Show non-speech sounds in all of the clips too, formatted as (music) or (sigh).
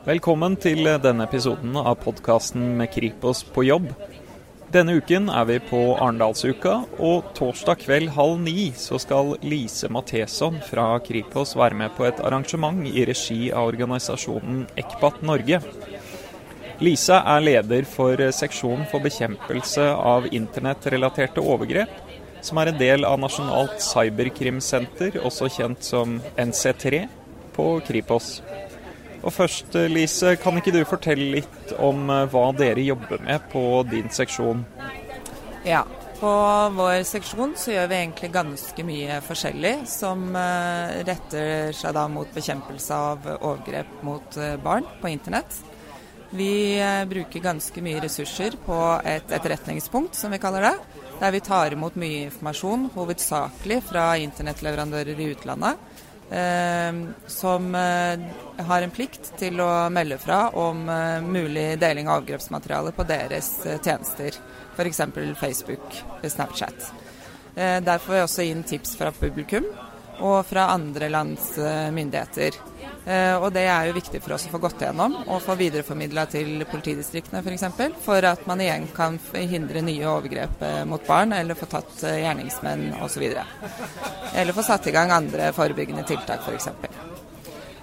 Velkommen til denne episoden av podkasten med Kripos på jobb. Denne uken er vi på Arendalsuka, og torsdag kveld halv ni så skal Lise Matheson fra Kripos være med på et arrangement i regi av organisasjonen Ekpat Norge. Lise er leder for seksjonen for bekjempelse av internettrelaterte overgrep, som er en del av Nasjonalt cyberkrimsenter, også kjent som NC3, på Kripos. Og først, Lise, kan ikke du fortelle litt om eh, hva dere jobber med på din seksjon? Ja, på vår seksjon så gjør vi egentlig ganske mye forskjellig som eh, retter seg da mot bekjempelse av overgrep mot eh, barn på internett. Vi bruker ganske mye ressurser på et etterretningspunkt, som vi kaller det. Der vi tar imot mye informasjon, hovedsakelig fra internettleverandører i utlandet Eh, som eh, har en plikt til å melde fra om eh, mulig deling av avgrepsmateriale på deres tjenester, f.eks. Facebook, Snapchat. Der får vi også inn tips fra publikum og fra andre lands myndigheter. Eh, og det er jo viktig for oss å få gått gjennom og få videreformidla til politidistriktene f.eks. For, for at man igjen kan hindre nye overgrep eh, mot barn, eller få tatt eh, gjerningsmenn osv. Eller få satt i gang andre forebyggende tiltak f.eks.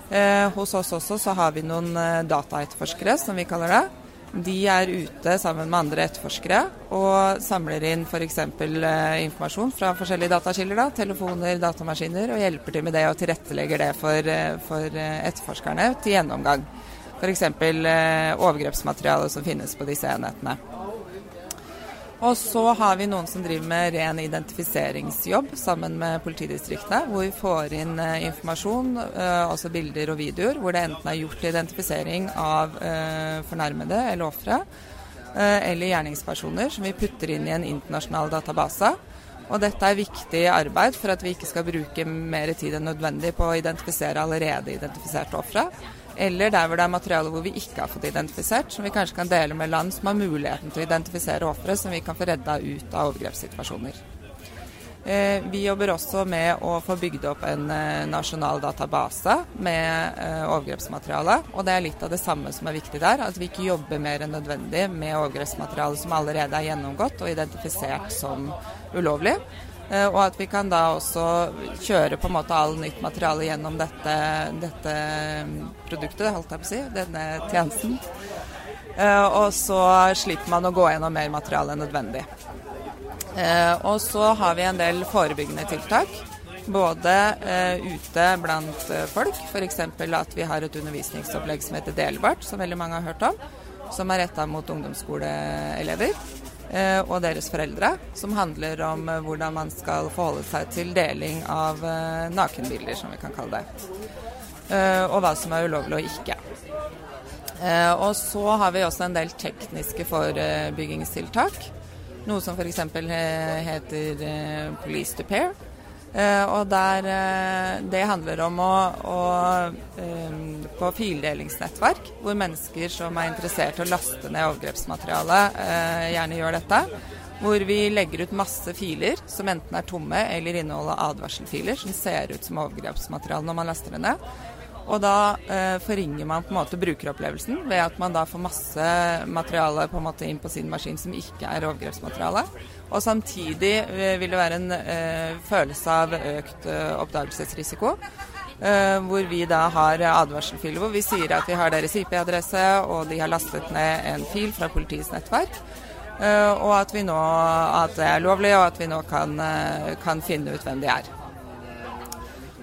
Eh, hos oss også så har vi noen dataetterforskere, som vi kaller det de er ute sammen med andre etterforskere og samler inn f.eks. Eh, informasjon fra forskjellige datakilder, da, telefoner, datamaskiner, og hjelper til med det og tilrettelegger det for, eh, for eh, etterforskerne til gjennomgang. F.eks. Overgrepsmateriale som finnes på disse enhetene. Og så har vi noen som driver med ren identifiseringsjobb sammen med politidistriktene, hvor vi får inn eh, informasjon, eh, altså bilder og videoer, hvor det enten er gjort identifisering av eh, fornærmede eller ofre, eller gjerningspersoner, som vi putter inn i en internasjonal database. Og dette er viktig arbeid for at vi ikke skal bruke mer tid enn nødvendig på å identifisere allerede identifiserte ofre eller der hvor det er materiale hvor vi ikke har fått identifisert, som vi kanskje kan dele med land som har muligheten til å identifisere ofre, som vi kan få redda ut av overgrepssituasjoner. Eh, vi jobber også med å få bygd opp en eh, nasjonal database med eh, overgrepsmateriale. Og det er litt av det samme som er viktig der, at vi ikke jobber mer enn nødvendig med overgrepsmateriale som allerede er gjennomgått og identifisert som ulovlig. Eh, og at vi kan da også kjøre på en måte all nytt materiale gjennom dette, dette produktet, holdt jeg på å si, denne tjenesten. Eh, og så slipper man å gå gjennom mer materiale enn nødvendig. Eh, og så har vi en del forebyggende tiltak. Både ute blant folk, f.eks. at vi har et undervisningsopplegg som heter Delbart, som veldig mange har hørt om. Som er retta mot ungdomsskoleelever. Eh, og deres foreldre, som handler om eh, hvordan man skal forholde seg til deling av eh, nakenbilder, som vi kan kalle det. Og hva som er ulovlig og ikke. Og så har vi også en del tekniske forebyggingstiltak. Noe som f.eks. heter Police to Pair, og der, uh, Det handler om å, å um, på fildelingsnettverk, hvor mennesker som er interessert i å laste ned overgrepsmateriale, gjerne gjør dette. Hvor vi legger ut masse filer som enten er tomme eller inneholder advarselfiler som ser ut som overgrepsmateriale når man laster det ned. Og da eh, forringer man på en måte brukeropplevelsen ved at man da får masse materiale på en måte inn på sin maskin som ikke er overgrepsmateriale. Og samtidig eh, vil det være en eh, følelse av økt eh, oppdagelsesrisiko. Uh, hvor vi da har advarselfiler hvor vi sier at vi har deres IP-adresse, og de har lastet ned en fil fra politiets nettverk. Uh, og at vi nå at det er lovlig, og at vi nå kan, kan finne ut hvem de er.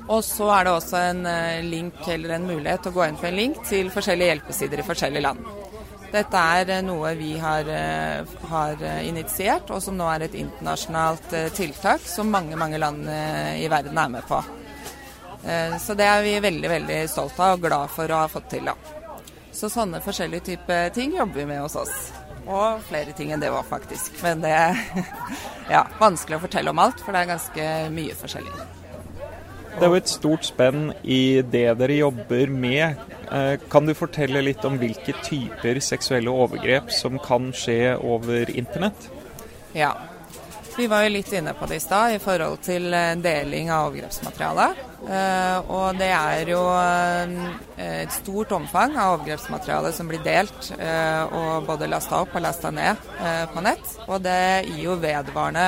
Og så er det også en eh, link eller en mulighet til å gå inn på en link til forskjellige hjelpesider i forskjellige land. Dette er eh, noe vi har, eh, har initiert, og som nå er et internasjonalt tiltak som mange, mange land i verden er med på. Så det er vi veldig, veldig stolt av og glad for å ha fått til. Så sånne forskjellige typer ting jobber vi med hos oss. Og flere ting enn det var, faktisk. Men det er (laughs) ja, vanskelig å fortelle om alt, for det er ganske mye forskjellig. Det er jo et stort spenn i det dere jobber med. Eh, kan du fortelle litt om hvilke typer seksuelle overgrep som kan skje over internett? Ja. Vi var jo litt inne på det i stad i forhold til eh, deling av overgrepsmateriale. Eh, og det er jo et stort omfang av overgrepsmateriale som blir delt og både lasta opp og lasta ned på nett. Og det gir jo vedvarende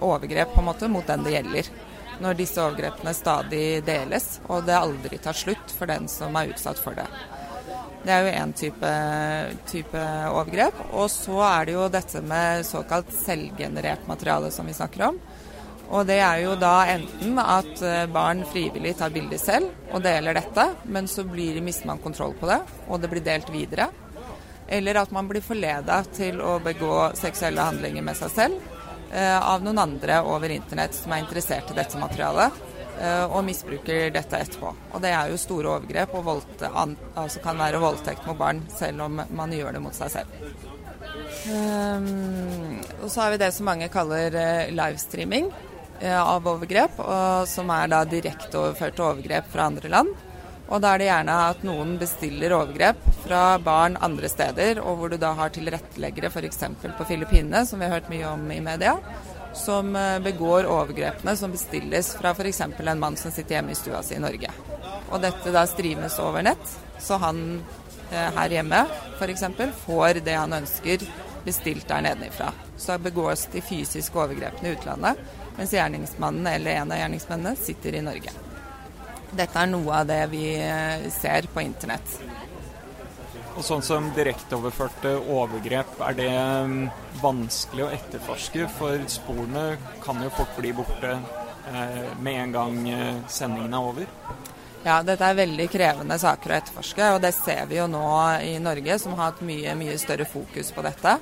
overgrep på en måte mot den det gjelder. Når disse overgrepene stadig deles, og det aldri tar slutt for den som er utsatt for det. Det er jo én type, type, overgrep. Og så er det jo dette med såkalt selvgenerert materiale som vi snakker om. Og det er jo da enten at eh, barn frivillig tar bilder selv og deler dette, men så blir, mister man kontroll på det, og det blir delt videre. Eller at man blir forleda til å begå seksuelle handlinger med seg selv av noen andre over internett som er interessert i dette materialet. Eh, og misbruker dette etterpå. Og Det er jo store overgrep og voldte, altså kan være voldtekt mot barn selv om man gjør det mot seg selv. Um, og så har vi det som mange kaller uh, livestreaming av overgrep, som er da direkte overførte overgrep fra andre land. Og da er det gjerne at noen bestiller overgrep fra barn andre steder, og hvor du da har tilretteleggere f.eks. på Filippinene, som vi har hørt mye om i media som eh, begår overgrepene som bestilles fra f.eks. en mann som sitter hjemme i stua si i Norge. Og dette da streames over nett, så han eh, her hjemme f.eks. får det han ønsker bestilt der nedenifra. Så begås de fysiske overgrepene i utlandet, mens gjerningsmannen eller en av gjerningsmennene sitter i Norge. Dette er noe av det vi eh, ser på internett. Og sånn som direkteoverførte overgrep, er det mm, vanskelig å etterforske? For sporene kan jo fort bli borte eh, med en gang eh, sendingen er over? Ja, dette er veldig krevende saker å etterforske, og det ser vi jo nå i Norge, som har hatt mye, mye større fokus på dette.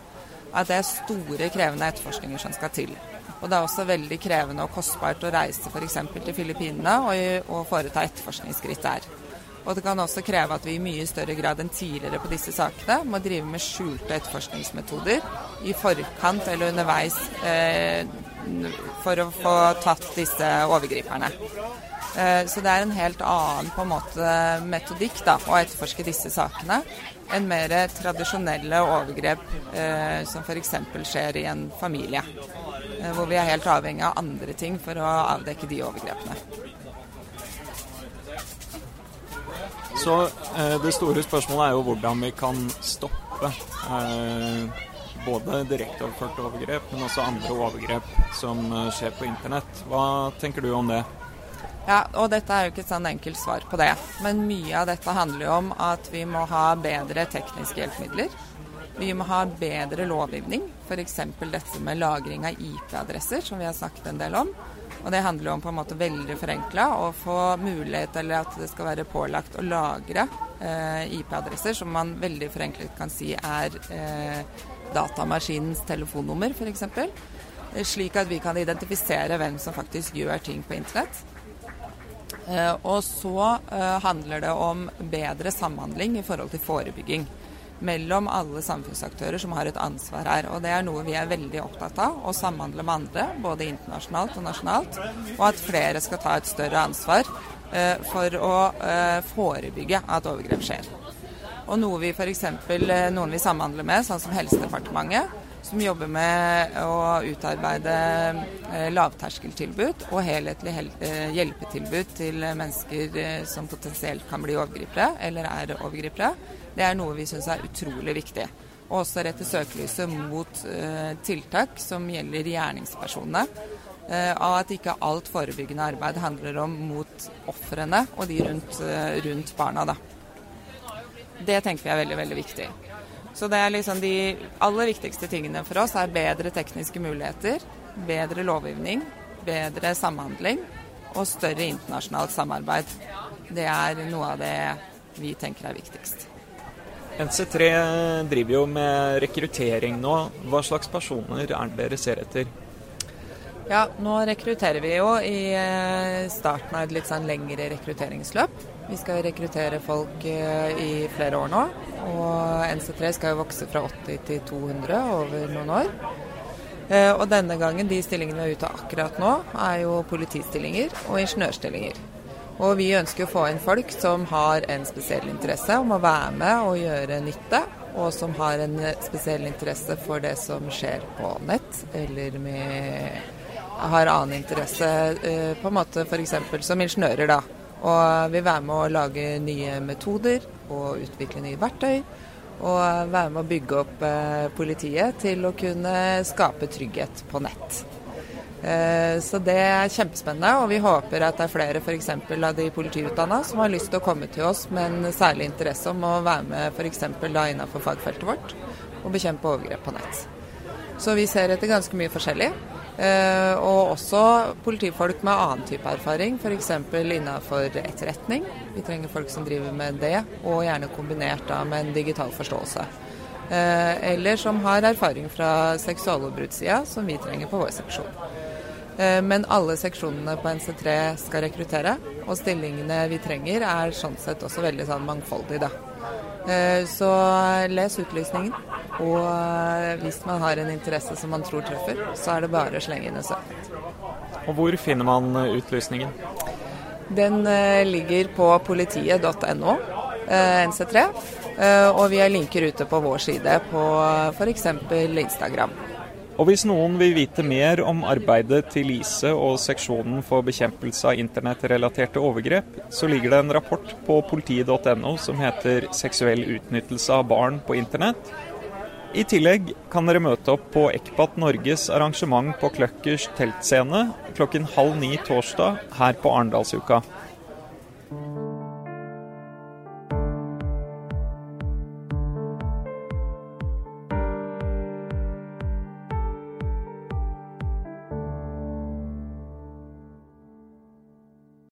At det er store, krevende etterforskninger som skal til. Og det er også veldig krevende og kostbart å reise f.eks. til Filippinene og, og foreta etterforskningsskritt der. Og det kan også kreve at vi i mye større grad enn tidligere på disse sakene må drive med skjulte etterforskningsmetoder i forkant eller underveis eh, for å få tatt disse overgriperne. Eh, så det er en helt annen en måte metodikk da, å etterforske disse sakene enn mer tradisjonelle overgrep eh, som f.eks. skjer i en familie. Eh, hvor vi er helt avhengig av andre ting for å avdekke de overgrepene. Så eh, det store spørsmålet er jo hvordan vi kan stoppe eh, både direkteoverførte overgrep, men også andre overgrep som eh, skjer på internett. Hva tenker du om det? Ja, og dette er jo ikke et sånn enkelt svar på det. Men mye av dette handler jo om at vi må ha bedre tekniske hjelpemidler. Vi må ha bedre lovgivning, f.eks. dette med lagring av IP-adresser, som vi har snakket en del om. Og Det handler om på en måte veldig forenkla å få mulighet eller at det skal være pålagt å lagre eh, IP-adresser, som man veldig forenklet kan si er eh, datamaskinens telefonnummer, f.eks. Eh, slik at vi kan identifisere hvem som faktisk gjør ting på internett. Eh, og så eh, handler det om bedre samhandling i forhold til forebygging mellom alle samfunnsaktører som har et ansvar her. Og det er noe vi er veldig opptatt av, å samhandle med andre, både internasjonalt og nasjonalt. Og at flere skal ta et større ansvar eh, for å eh, forebygge at overgrep skjer. Og noe vi f.eks. Eh, noen vi samhandler med, sånn som Helsedepartementet, som jobber med å utarbeide eh, lavterskeltilbud og helhetlig eh, hjelpetilbud til mennesker eh, som potensielt kan bli overgripere eller er overgripere det er noe vi syns er utrolig viktig. Og også rette søkelyset mot tiltak som gjelder gjerningspersonene. Av at ikke alt forebyggende arbeid handler om mot ofrene og de rundt, rundt barna. Da. Det tenker vi er veldig, veldig viktig. Så det er liksom de aller viktigste tingene for oss er bedre tekniske muligheter, bedre lovgivning, bedre samhandling og større internasjonalt samarbeid. Det er noe av det vi tenker er viktigst. NC3 driver jo med rekruttering nå. Hva slags personer er det dere ser etter? Ja, nå rekrutterer vi jo i eh, starten av et litt sånn lengre rekrutteringsløp. Vi skal rekruttere folk eh, i flere år nå. Og NC3 skal jo vokse fra 80 til 200 over noen år. Eh, og denne gangen, de stillingene vi er ute akkurat nå, er jo politistillinger og ingeniørstillinger. Og vi ønsker å få inn folk som har en spesiell interesse om å være med og gjøre nytte, og som har en spesiell interesse for det som skjer på nett, eller med har annen interesse, eh, på en måte f.eks. som ingeniører, da. Og vil være med å lage nye metoder og utvikle nye verktøy. Og være med å bygge opp eh, politiet til å kunne skape trygghet på nett. Eh, så det er kjempespennende, og vi håper at det er flere f.eks. av de politiutdanna som har lyst til å komme til oss med en særlig interesse om å være med f.eks. innenfor fagfeltet vårt og bekjempe overgrep på nett. Så vi ser etter ganske mye forskjellig. Eh, og også politifolk med annen type erfaring, f.eks. innenfor etterretning. Vi trenger folk som driver med det, og gjerne kombinert da med en digital forståelse. Eh, eller som har erfaring fra seksuallovbruddssida, som vi trenger på vår seksjon. Eh, men alle seksjonene på NC3 skal rekruttere, og stillingene vi trenger er sånn sett også veldig sånn mangfoldige, da. Så les utlysningen. Og eh, hvis man har en interesse som man tror treffer, så er det bare å slenge inn en søknad. Og hvor finner man eh, utlysningen? Den eh, ligger på politiet.no, NC3. Og vi har linker ute på vår side på f.eks. Instagram. Og hvis noen vil vite mer om arbeidet til Lise og seksjonen for bekjempelse av internettrelaterte overgrep, så ligger det en rapport på politiet.no som heter 'Seksuell utnyttelse av barn på internett'. I tillegg kan dere møte opp på Ekpat Norges arrangement på Kløkkers teltscene klokken halv ni torsdag her på Arendalsuka.